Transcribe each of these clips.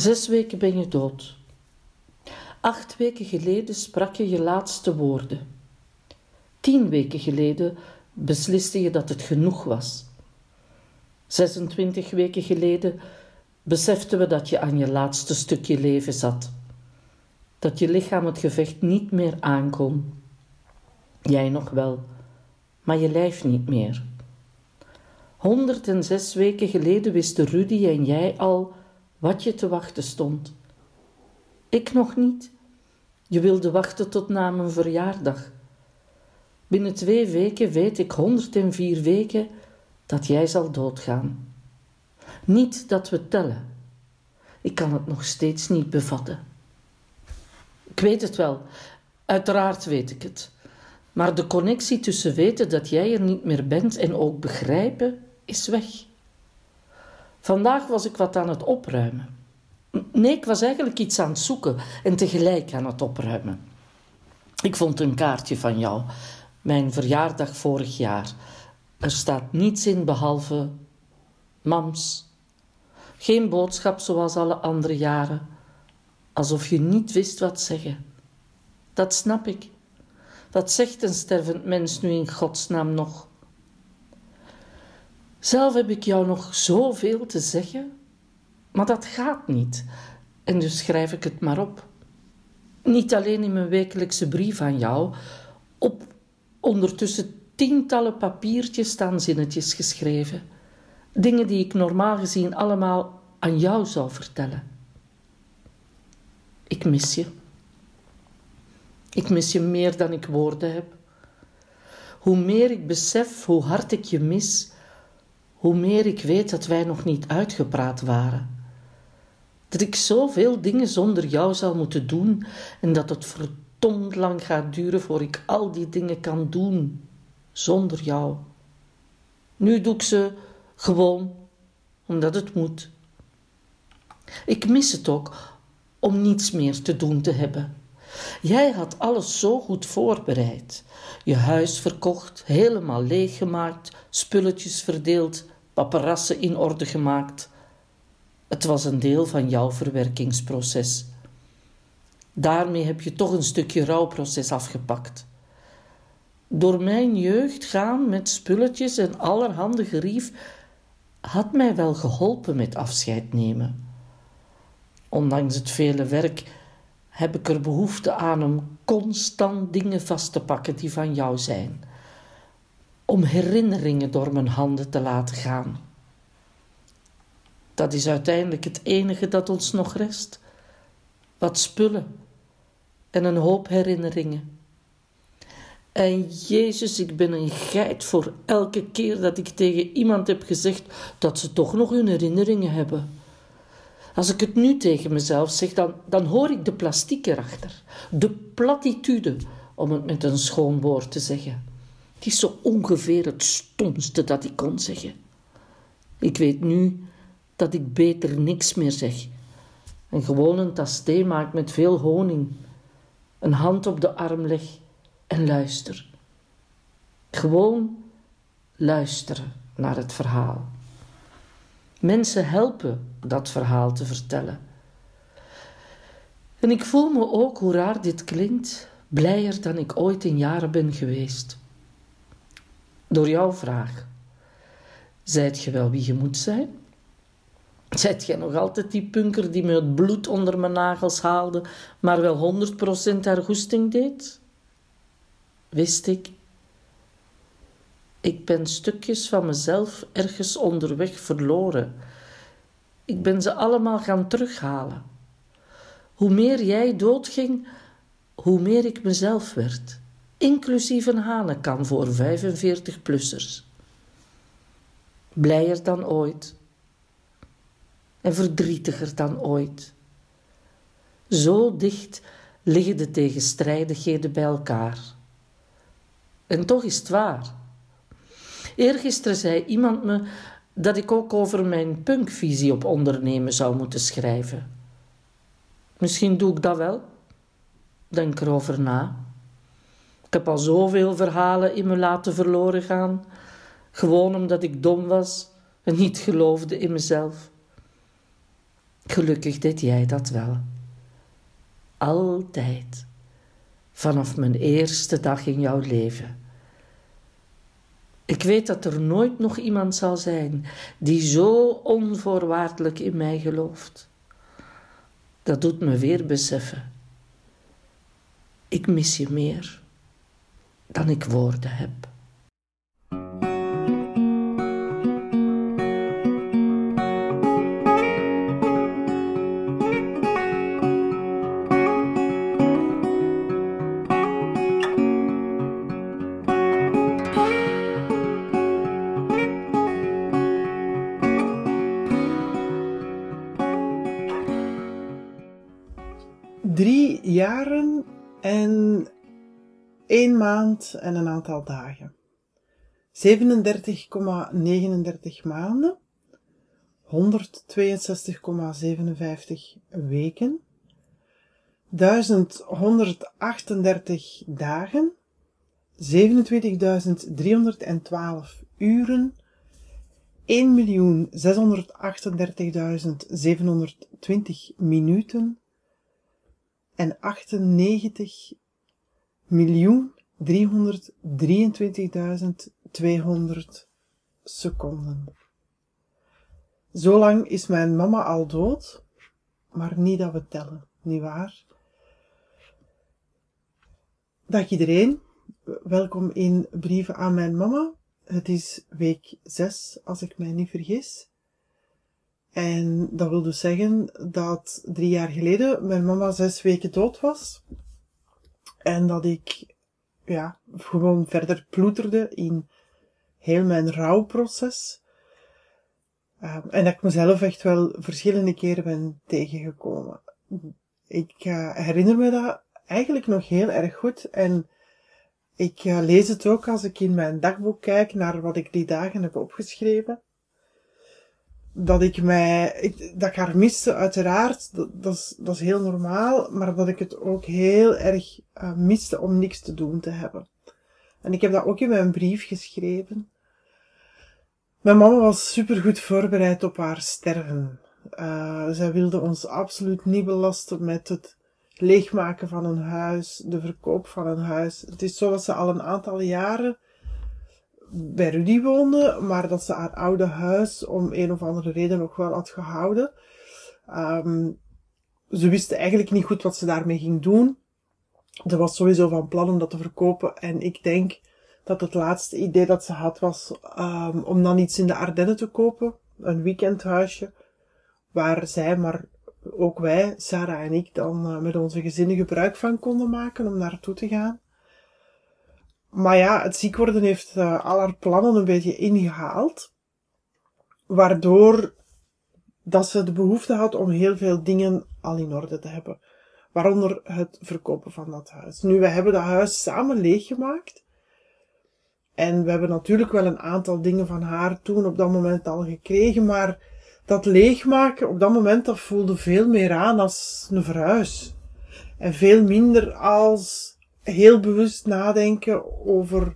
Zes weken ben je dood. Acht weken geleden sprak je je laatste woorden. Tien weken geleden besliste je dat het genoeg was. 26 weken geleden beseften we dat je aan je laatste stukje leven zat. Dat je lichaam het gevecht niet meer aankon. Jij nog wel, maar je lijf niet meer. 106 weken geleden wisten Rudy en jij al wat je te wachten stond. Ik nog niet. Je wilde wachten tot na mijn verjaardag. Binnen twee weken weet ik 104 weken dat jij zal doodgaan. Niet dat we tellen. Ik kan het nog steeds niet bevatten. Ik weet het wel, uiteraard weet ik het. Maar de connectie tussen weten dat jij er niet meer bent en ook begrijpen is weg. Vandaag was ik wat aan het opruimen. Nee, ik was eigenlijk iets aan het zoeken en tegelijk aan het opruimen. Ik vond een kaartje van jou, mijn verjaardag vorig jaar. Er staat niets in behalve mams. Geen boodschap zoals alle andere jaren, alsof je niet wist wat zeggen. Dat snap ik. Wat zegt een stervend mens nu in godsnaam nog? Zelf heb ik jou nog zoveel te zeggen, maar dat gaat niet. En dus schrijf ik het maar op. Niet alleen in mijn wekelijkse brief aan jou, op ondertussen tientallen papiertjes staan zinnetjes geschreven. Dingen die ik normaal gezien allemaal aan jou zou vertellen. Ik mis je. Ik mis je meer dan ik woorden heb. Hoe meer ik besef hoe hard ik je mis, hoe meer ik weet dat wij nog niet uitgepraat waren. Dat ik zoveel dingen zonder jou zal moeten doen en dat het verdomd lang gaat duren voor ik al die dingen kan doen zonder jou. Nu doe ik ze gewoon omdat het moet. Ik mis het ook om niets meer te doen te hebben. Jij had alles zo goed voorbereid. Je huis verkocht, helemaal leeggemaakt, spulletjes verdeeld, paparassen in orde gemaakt. Het was een deel van jouw verwerkingsproces. Daarmee heb je toch een stukje rouwproces afgepakt. Door mijn jeugd gaan met spulletjes en allerhande gerief had mij wel geholpen met afscheid nemen. Ondanks het vele werk heb ik er behoefte aan om constant dingen vast te pakken die van jou zijn. Om herinneringen door mijn handen te laten gaan. Dat is uiteindelijk het enige dat ons nog rest. Wat spullen en een hoop herinneringen. En Jezus, ik ben een geit voor elke keer dat ik tegen iemand heb gezegd dat ze toch nog hun herinneringen hebben. Als ik het nu tegen mezelf zeg, dan, dan hoor ik de plastiek erachter. De platitude, om het met een schoon woord te zeggen. Het is zo ongeveer het stomste dat ik kon zeggen. Ik weet nu dat ik beter niks meer zeg. En gewoon een tas maak met veel honing. Een hand op de arm leg en luister. Gewoon luisteren naar het verhaal. Mensen helpen dat verhaal te vertellen. En ik voel me ook, hoe raar dit klinkt, blijer dan ik ooit in jaren ben geweest. Door jouw vraag. Zijt je wel wie je moet zijn? Zijt jij nog altijd die punker die me het bloed onder mijn nagels haalde, maar wel 100% haar goesting deed? Wist ik. Ik ben stukjes van mezelf ergens onderweg verloren. Ik ben ze allemaal gaan terughalen. Hoe meer jij doodging, hoe meer ik mezelf werd, inclusief een hanekan voor 45-plussers. Blijer dan ooit en verdrietiger dan ooit. Zo dicht liggen de tegenstrijdigheden bij elkaar. En toch is het waar. Eergisteren zei iemand me dat ik ook over mijn punkvisie op ondernemen zou moeten schrijven. Misschien doe ik dat wel. Denk erover na. Ik heb al zoveel verhalen in me laten verloren gaan, gewoon omdat ik dom was en niet geloofde in mezelf. Gelukkig deed jij dat wel. Altijd. Vanaf mijn eerste dag in jouw leven. Ik weet dat er nooit nog iemand zal zijn die zo onvoorwaardelijk in mij gelooft. Dat doet me weer beseffen. Ik mis je meer dan ik woorden heb. Drie jaren en één maand en een aantal dagen. 37,39 maanden, 162,57 weken, 1138 dagen, 27.312 uren, 1.638.720 minuten. En 98 miljoen 323.200 seconden. Zo lang is mijn mama al dood, maar niet dat we tellen, niet waar? Dag iedereen, welkom in Brieven aan mijn mama. Het is week 6, als ik mij niet vergis. En dat wil dus zeggen dat drie jaar geleden mijn mama zes weken dood was. En dat ik, ja, gewoon verder ploeterde in heel mijn rouwproces. Um, en dat ik mezelf echt wel verschillende keren ben tegengekomen. Ik uh, herinner me dat eigenlijk nog heel erg goed. En ik uh, lees het ook als ik in mijn dagboek kijk naar wat ik die dagen heb opgeschreven dat ik mij, dat ik haar miste, uiteraard, dat, dat, is, dat is heel normaal, maar dat ik het ook heel erg uh, miste om niks te doen te hebben. En ik heb dat ook in mijn brief geschreven. Mijn mama was supergoed voorbereid op haar sterven. Uh, zij wilde ons absoluut niet belasten met het leegmaken van een huis, de verkoop van een huis. Het is zo dat ze al een aantal jaren bij Rudy woonde, maar dat ze haar oude huis om een of andere reden nog wel had gehouden. Um, ze wisten eigenlijk niet goed wat ze daarmee ging doen. Ze was sowieso van plan om dat te verkopen en ik denk dat het laatste idee dat ze had was um, om dan iets in de Ardennen te kopen. Een weekendhuisje. Waar zij, maar ook wij, Sarah en ik, dan uh, met onze gezinnen gebruik van konden maken om naartoe te gaan. Maar ja, het ziek worden heeft uh, al haar plannen een beetje ingehaald. Waardoor dat ze de behoefte had om heel veel dingen al in orde te hebben. Waaronder het verkopen van dat huis. Nu, we hebben dat huis samen leeggemaakt. En we hebben natuurlijk wel een aantal dingen van haar toen op dat moment al gekregen. Maar dat leegmaken op dat moment, dat voelde veel meer aan als een verhuis. En veel minder als heel bewust nadenken over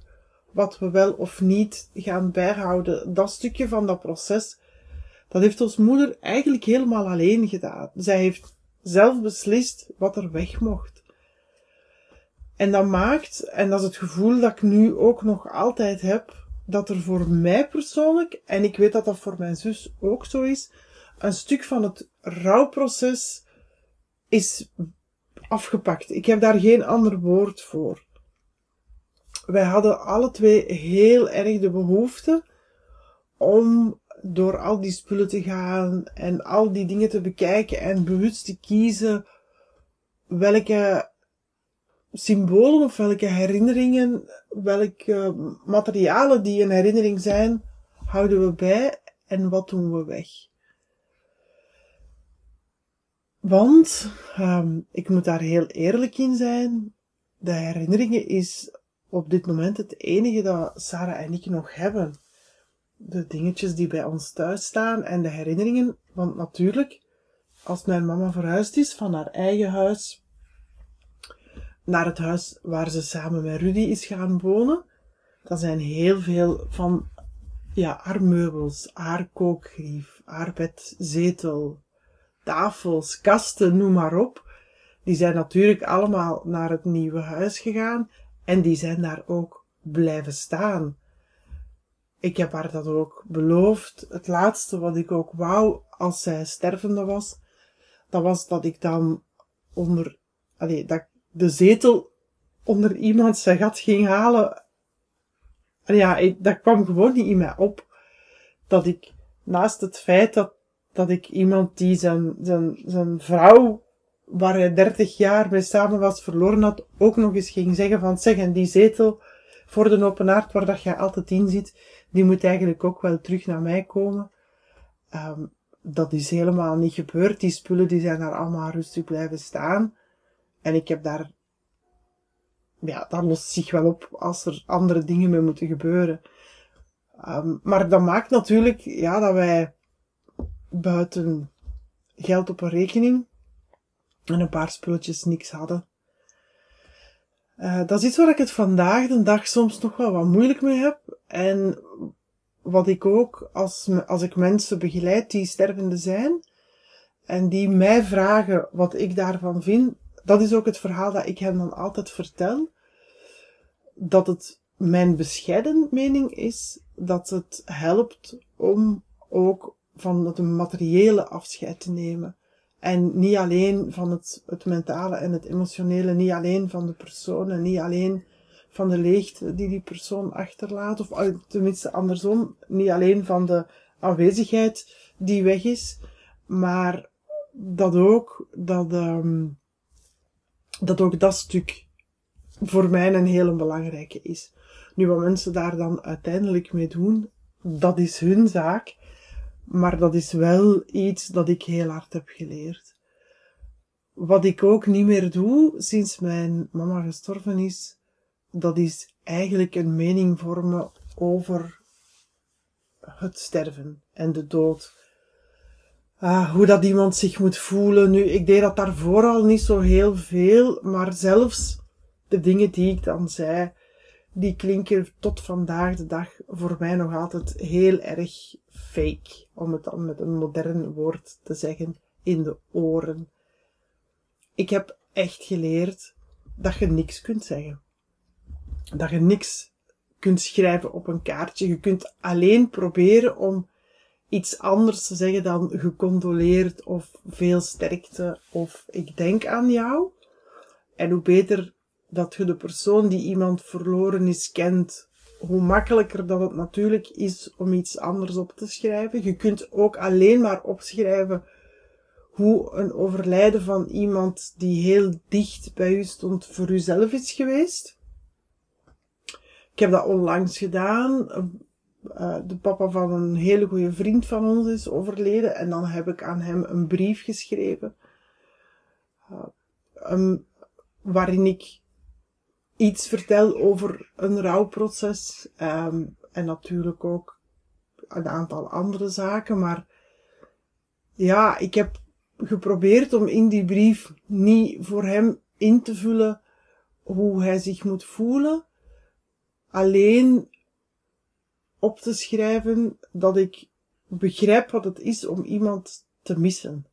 wat we wel of niet gaan bijhouden. Dat stukje van dat proces, dat heeft ons moeder eigenlijk helemaal alleen gedaan. Zij heeft zelf beslist wat er weg mocht. En dat maakt, en dat is het gevoel dat ik nu ook nog altijd heb, dat er voor mij persoonlijk, en ik weet dat dat voor mijn zus ook zo is, een stuk van het rouwproces is afgepakt. Ik heb daar geen ander woord voor. Wij hadden alle twee heel erg de behoefte om door al die spullen te gaan en al die dingen te bekijken en bewust te kiezen welke symbolen of welke herinneringen, welke materialen die een herinnering zijn, houden we bij en wat doen we weg. Want, um, ik moet daar heel eerlijk in zijn, de herinneringen is op dit moment het enige dat Sarah en ik nog hebben. De dingetjes die bij ons thuis staan en de herinneringen, want natuurlijk, als mijn mama verhuisd is van haar eigen huis naar het huis waar ze samen met Rudy is gaan wonen, dan zijn heel veel van ja, haar meubels, haar bedzetel, tafels, kasten, noem maar op. Die zijn natuurlijk allemaal naar het nieuwe huis gegaan en die zijn daar ook blijven staan. Ik heb haar dat ook beloofd. Het laatste wat ik ook wou als zij stervende was, dat was dat ik dan onder, dat ik de zetel onder iemand zijn gat ging halen. Ja, dat kwam gewoon niet in mij op. Dat ik, naast het feit dat, dat ik iemand die zijn, zijn, zijn vrouw, waar hij dertig jaar mee samen was, verloren had, ook nog eens ging zeggen van, zeg, en die zetel voor de open aard waar dat je altijd in zit, die moet eigenlijk ook wel terug naar mij komen. Um, dat is helemaal niet gebeurd. Die spullen die zijn daar allemaal rustig blijven staan. En ik heb daar, ja, dat lost zich wel op als er andere dingen mee moeten gebeuren. Um, maar dat maakt natuurlijk, ja, dat wij buiten geld op een rekening en een paar spulletjes niks hadden. Uh, dat is iets waar ik het vandaag de dag soms nog wel wat moeilijk mee heb. En wat ik ook, als, als ik mensen begeleid die stervende zijn, en die mij vragen wat ik daarvan vind, dat is ook het verhaal dat ik hen dan altijd vertel. Dat het mijn bescheiden mening is dat het helpt om ook van het materiële afscheid te nemen. En niet alleen van het, het mentale en het emotionele, niet alleen van de persoon niet alleen van de leegte die die persoon achterlaat, of tenminste andersom, niet alleen van de aanwezigheid die weg is, maar dat ook, dat, um, dat ook dat stuk voor mij een hele belangrijke is. Nu, wat mensen daar dan uiteindelijk mee doen, dat is hun zaak, maar dat is wel iets dat ik heel hard heb geleerd. Wat ik ook niet meer doe sinds mijn mama gestorven is, dat is eigenlijk een mening vormen over het sterven en de dood. Ah, hoe dat iemand zich moet voelen. Nu, ik deed dat daarvoor al niet zo heel veel, maar zelfs de dingen die ik dan zei, die klinken tot vandaag de dag voor mij nog altijd heel erg fake, om het dan met een modern woord te zeggen, in de oren. Ik heb echt geleerd dat je niks kunt zeggen dat je niks kunt schrijven op een kaartje. Je kunt alleen proberen om iets anders te zeggen dan gecondoleerd of veel sterkte of ik denk aan jou. En hoe beter dat je de persoon die iemand verloren is kent, hoe makkelijker dat het natuurlijk is om iets anders op te schrijven. Je kunt ook alleen maar opschrijven hoe een overlijden van iemand die heel dicht bij u stond voor uzelf is geweest. Ik heb dat onlangs gedaan. Uh, de papa van een hele goede vriend van ons is overleden. En dan heb ik aan hem een brief geschreven. Uh, um, waarin ik iets vertel over een rouwproces. Um, en natuurlijk ook een aantal andere zaken. Maar ja, ik heb geprobeerd om in die brief niet voor hem in te vullen hoe hij zich moet voelen alleen op te schrijven dat ik begrijp wat het is om iemand te missen.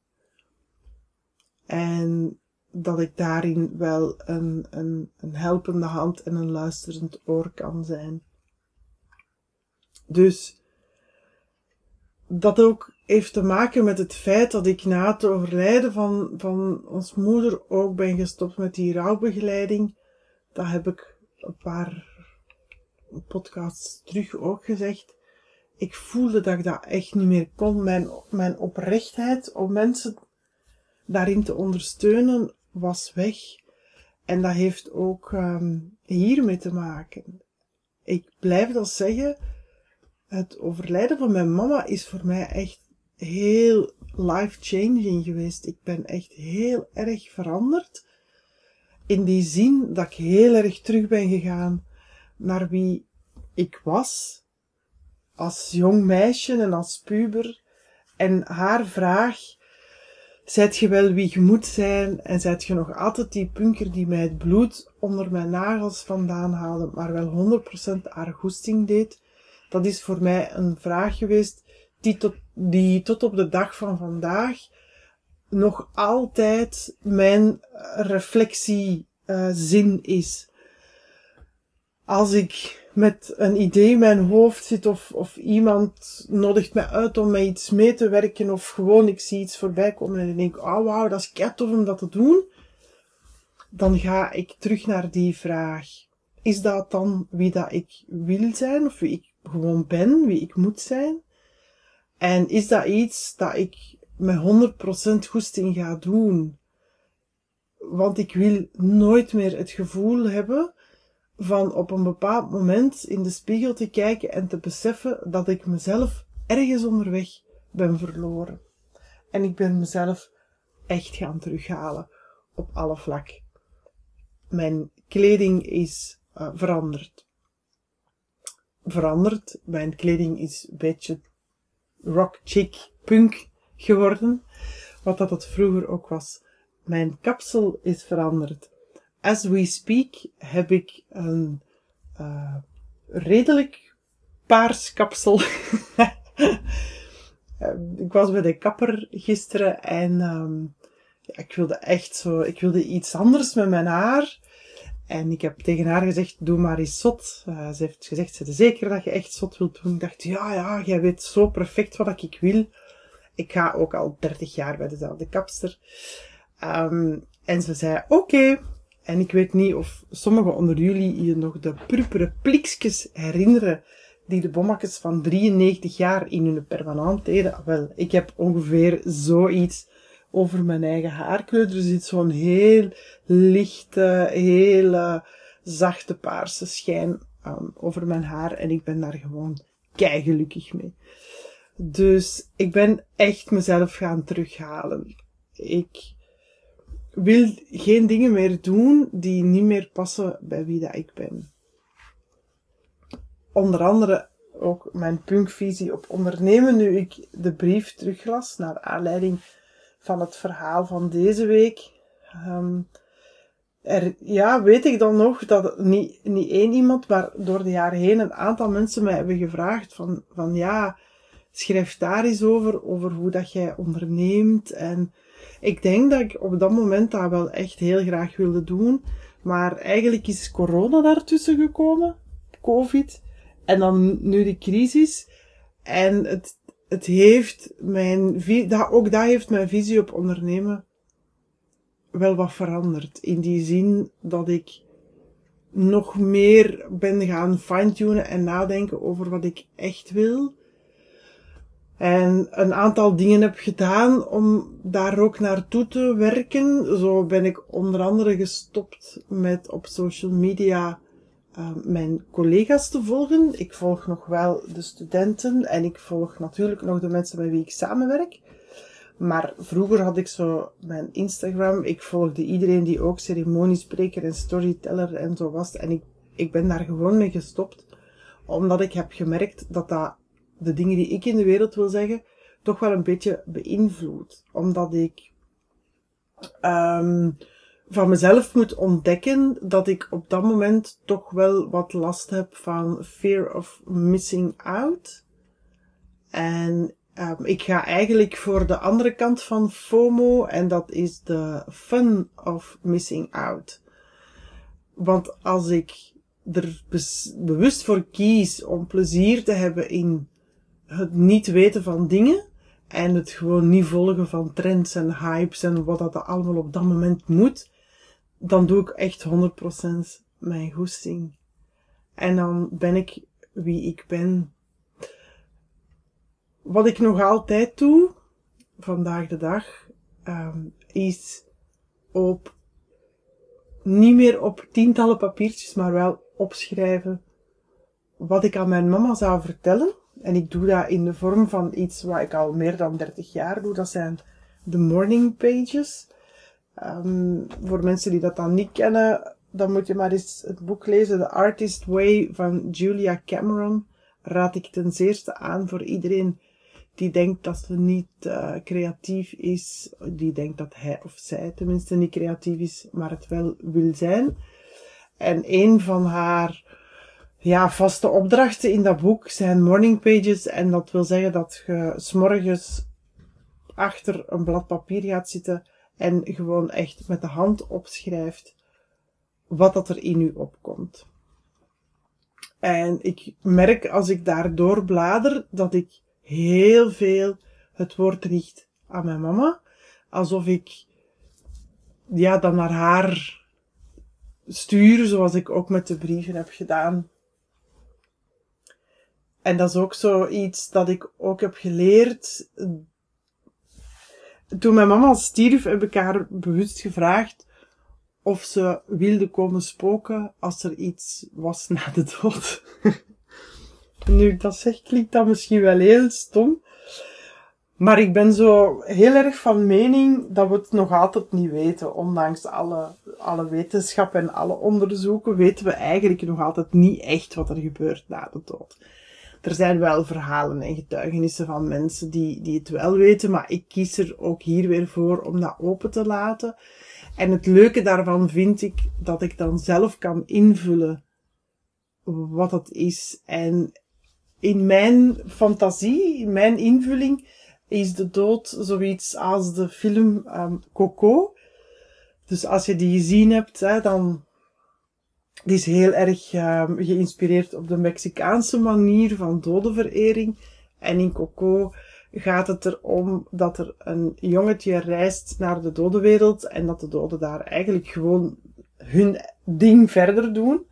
En dat ik daarin wel een, een, een helpende hand en een luisterend oor kan zijn. Dus dat ook heeft te maken met het feit dat ik na het overlijden van, van ons moeder ook ben gestopt met die rouwbegeleiding. Dat heb ik een paar podcast terug ook gezegd. Ik voelde dat ik dat echt niet meer kon. Mijn, mijn oprechtheid om mensen daarin te ondersteunen was weg. En dat heeft ook um, hiermee te maken. Ik blijf dat zeggen. Het overlijden van mijn mama is voor mij echt heel life-changing geweest. Ik ben echt heel erg veranderd. In die zin dat ik heel erg terug ben gegaan naar wie ik was als jong meisje en als puber. En haar vraag, zijt je wel wie je moet zijn en zijt je nog altijd die punker die mij het bloed onder mijn nagels vandaan haalde, maar wel 100% haar goesting deed, dat is voor mij een vraag geweest die tot, die tot op de dag van vandaag nog altijd mijn reflectiezin is. Als ik met een idee in mijn hoofd zit of, of iemand nodigt mij uit om met iets mee te werken of gewoon ik zie iets voorbij komen en ik denk, oh wauw, dat is kei om dat te doen, dan ga ik terug naar die vraag. Is dat dan wie dat ik wil zijn of wie ik gewoon ben, wie ik moet zijn? En is dat iets dat ik met 100% goesting ga doen? Want ik wil nooit meer het gevoel hebben van op een bepaald moment in de spiegel te kijken en te beseffen dat ik mezelf ergens onderweg ben verloren. En ik ben mezelf echt gaan terughalen op alle vlak. Mijn kleding is uh, veranderd. Veranderd. Mijn kleding is een beetje rock chic punk geworden. Wat dat het vroeger ook was. Mijn kapsel is veranderd as we speak heb ik een uh, redelijk paars kapsel. ik was bij de kapper gisteren en um, ja, ik wilde echt zo, ik wilde iets anders met mijn haar. En ik heb tegen haar gezegd, doe maar eens zot. Uh, ze heeft gezegd, ze zeker dat je echt zot wilt doen. Ik dacht, ja, ja, jij weet zo perfect wat ik wil. Ik ga ook al 30 jaar bij dezelfde kapster. Um, en ze zei, oké, en ik weet niet of sommigen onder jullie je nog de purperen plikjes herinneren die de bommakjes van 93 jaar in hun permanent deden. Wel, ik heb ongeveer zoiets over mijn eigen haarkleur. Er zit zo'n heel lichte, hele zachte paarse schijn um, over mijn haar en ik ben daar gewoon kei gelukkig mee. Dus ik ben echt mezelf gaan terughalen. Ik wil geen dingen meer doen die niet meer passen bij wie dat ik ben. Onder andere ook mijn punkvisie op ondernemen, nu ik de brief teruglas naar aanleiding van het verhaal van deze week. Um, er, ja, weet ik dan nog dat niet, niet één iemand, maar door de jaren heen een aantal mensen mij hebben gevraagd van, van ja, schrijf daar eens over, over hoe dat jij onderneemt en ik denk dat ik op dat moment dat wel echt heel graag wilde doen. Maar eigenlijk is corona daartussen gekomen. Covid. En dan nu de crisis. En het, het heeft mijn, dat, ook dat heeft mijn visie op ondernemen wel wat veranderd. In die zin dat ik nog meer ben gaan fine-tunen en nadenken over wat ik echt wil. En een aantal dingen heb gedaan om daar ook naartoe te werken. Zo ben ik onder andere gestopt met op social media uh, mijn collega's te volgen. Ik volg nog wel de studenten en ik volg natuurlijk nog de mensen met wie ik samenwerk. Maar vroeger had ik zo mijn Instagram. Ik volgde iedereen die ook ceremoniespreker en storyteller en zo was. En ik, ik ben daar gewoon mee gestopt. Omdat ik heb gemerkt dat dat de dingen die ik in de wereld wil zeggen, toch wel een beetje beïnvloed. Omdat ik um, van mezelf moet ontdekken dat ik op dat moment toch wel wat last heb van fear of missing out. En um, ik ga eigenlijk voor de andere kant van FOMO en dat is de fun of missing out. Want als ik er bewust voor kies om plezier te hebben in het niet weten van dingen en het gewoon niet volgen van trends en hypes en wat dat allemaal op dat moment moet, dan doe ik echt 100% mijn goesting. En dan ben ik wie ik ben. Wat ik nog altijd doe, vandaag de dag, um, is op, niet meer op tientallen papiertjes, maar wel opschrijven wat ik aan mijn mama zou vertellen en ik doe dat in de vorm van iets wat ik al meer dan 30 jaar doe. Dat zijn de morning pages. Um, voor mensen die dat dan niet kennen, dan moet je maar eens het boek lezen. The Artist Way van Julia Cameron. Raad ik ten zeerste aan voor iedereen die denkt dat ze niet uh, creatief is. Die denkt dat hij of zij tenminste niet creatief is, maar het wel wil zijn. En een van haar ja, vaste opdrachten in dat boek zijn morning pages. En dat wil zeggen dat je s'morgens achter een blad papier gaat zitten en gewoon echt met de hand opschrijft wat dat er in u opkomt. En ik merk als ik daardoor blader dat ik heel veel het woord richt aan mijn mama. Alsof ik ja, dan naar haar stuur, zoals ik ook met de brieven heb gedaan. En dat is ook zoiets dat ik ook heb geleerd. Toen mijn mama stierf, heb ik haar bewust gevraagd of ze wilde komen spoken als er iets was na de dood. nu ik dat zeg, klinkt dat misschien wel heel stom. Maar ik ben zo heel erg van mening dat we het nog altijd niet weten. Ondanks alle, alle wetenschap en alle onderzoeken weten we eigenlijk nog altijd niet echt wat er gebeurt na de dood. Er zijn wel verhalen en getuigenissen van mensen die, die het wel weten, maar ik kies er ook hier weer voor om dat open te laten. En het leuke daarvan vind ik dat ik dan zelf kan invullen wat het is. En in mijn fantasie, in mijn invulling, is de dood zoiets als de film um, Coco. Dus als je die gezien hebt, hè, dan die is heel erg um, geïnspireerd op de Mexicaanse manier van dodenverering. En in Coco gaat het erom dat er een jongetje reist naar de dodenwereld en dat de doden daar eigenlijk gewoon hun ding verder doen.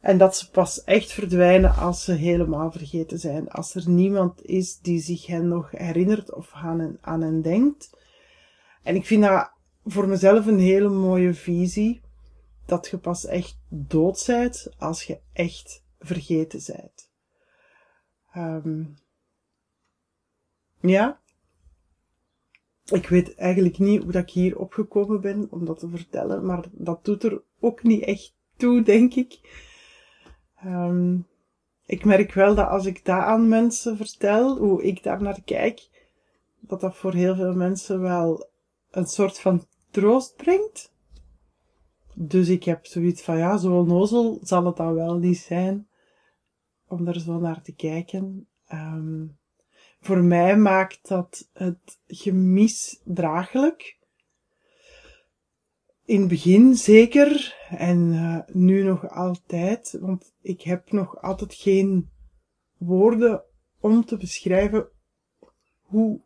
En dat ze pas echt verdwijnen als ze helemaal vergeten zijn. Als er niemand is die zich hen nog herinnert of aan hen, aan hen denkt. En ik vind dat voor mezelf een hele mooie visie. Dat je pas echt dood bent als je echt vergeten bent. Um, ja. Ik weet eigenlijk niet hoe dat ik hier opgekomen ben om dat te vertellen, maar dat doet er ook niet echt toe, denk ik. Um, ik merk wel dat als ik dat aan mensen vertel, hoe ik daar naar kijk, dat dat voor heel veel mensen wel een soort van troost brengt. Dus ik heb zoiets van, ja, zo onnozel zal het dan wel niet zijn om er zo naar te kijken. Um, voor mij maakt dat het gemis draaglijk. In het begin zeker en uh, nu nog altijd, want ik heb nog altijd geen woorden om te beschrijven hoe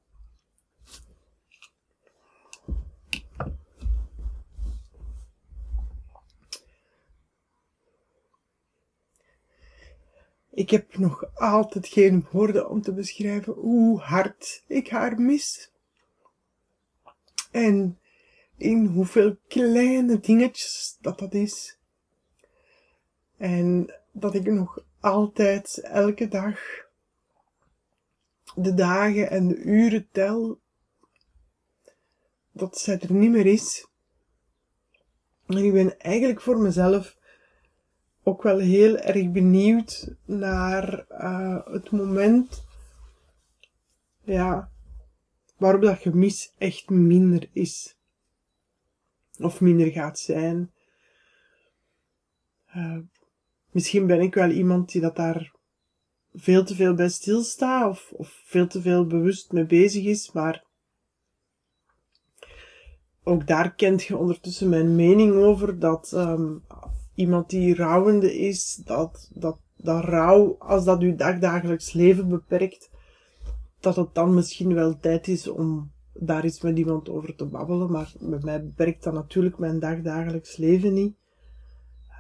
Ik heb nog altijd geen woorden om te beschrijven hoe hard ik haar mis. En in hoeveel kleine dingetjes dat dat is. En dat ik nog altijd elke dag de dagen en de uren tel dat zij er niet meer is. En ik ben eigenlijk voor mezelf ook wel heel erg benieuwd naar uh, het moment ja, waarop dat gemis echt minder is. Of minder gaat zijn. Uh, misschien ben ik wel iemand die dat daar veel te veel bij stilstaat of, of veel te veel bewust mee bezig is, maar ook daar kent je ondertussen mijn mening over dat um, iemand die rouwende is, dat, dat, dat rouw, als dat uw dagdagelijks leven beperkt, dat het dan misschien wel tijd is om daar eens met iemand over te babbelen. Maar bij mij beperkt dat natuurlijk mijn dagdagelijks leven niet.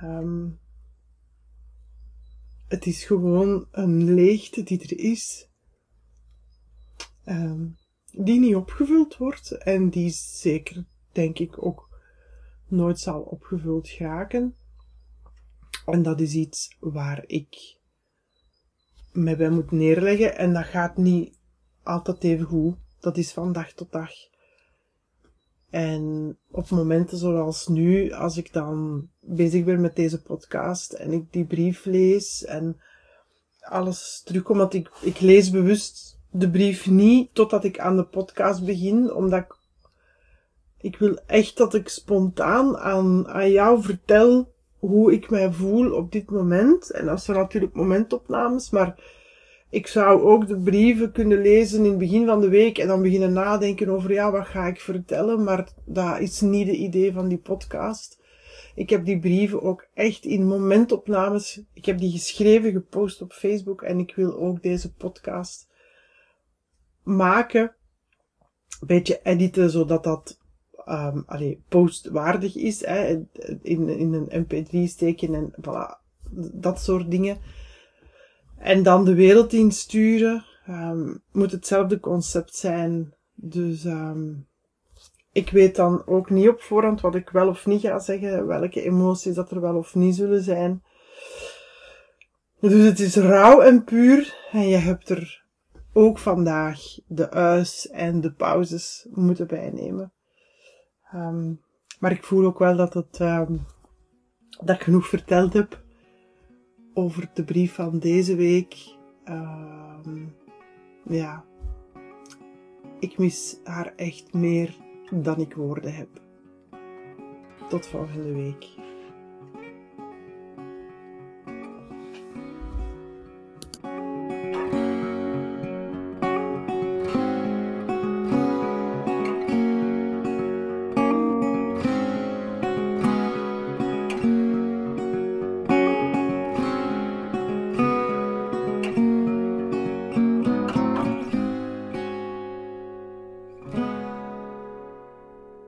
Um, het is gewoon een leegte die er is, um, die niet opgevuld wordt en die zeker, denk ik, ook nooit zal opgevuld geraken. En dat is iets waar ik mij bij moet neerleggen. En dat gaat niet altijd even goed. Dat is van dag tot dag. En op momenten zoals nu, als ik dan bezig ben met deze podcast en ik die brief lees en alles terugkomt, want ik, ik lees bewust de brief niet totdat ik aan de podcast begin, omdat ik, ik wil echt dat ik spontaan aan, aan jou vertel hoe ik mij voel op dit moment. En dat zijn natuurlijk momentopnames, maar ik zou ook de brieven kunnen lezen in het begin van de week en dan beginnen nadenken over, ja, wat ga ik vertellen? Maar dat is niet de idee van die podcast. Ik heb die brieven ook echt in momentopnames, ik heb die geschreven, gepost op Facebook en ik wil ook deze podcast maken. Een beetje editen, zodat dat um, allee, postwaardig is, hè, in, in een mp3 steken en voilà, dat soort dingen. En dan de wereld insturen. Um, moet hetzelfde concept zijn. Dus um, ik weet dan ook niet op voorhand wat ik wel of niet ga zeggen. Welke emoties dat er wel of niet zullen zijn. Dus het is rauw en puur. En je hebt er ook vandaag de uis en de pauzes moeten bijnemen. Um, maar ik voel ook wel dat, het, um, dat ik genoeg verteld heb over de brief van deze week. Um, ja, ik mis haar echt meer dan ik woorden heb. Tot volgende week.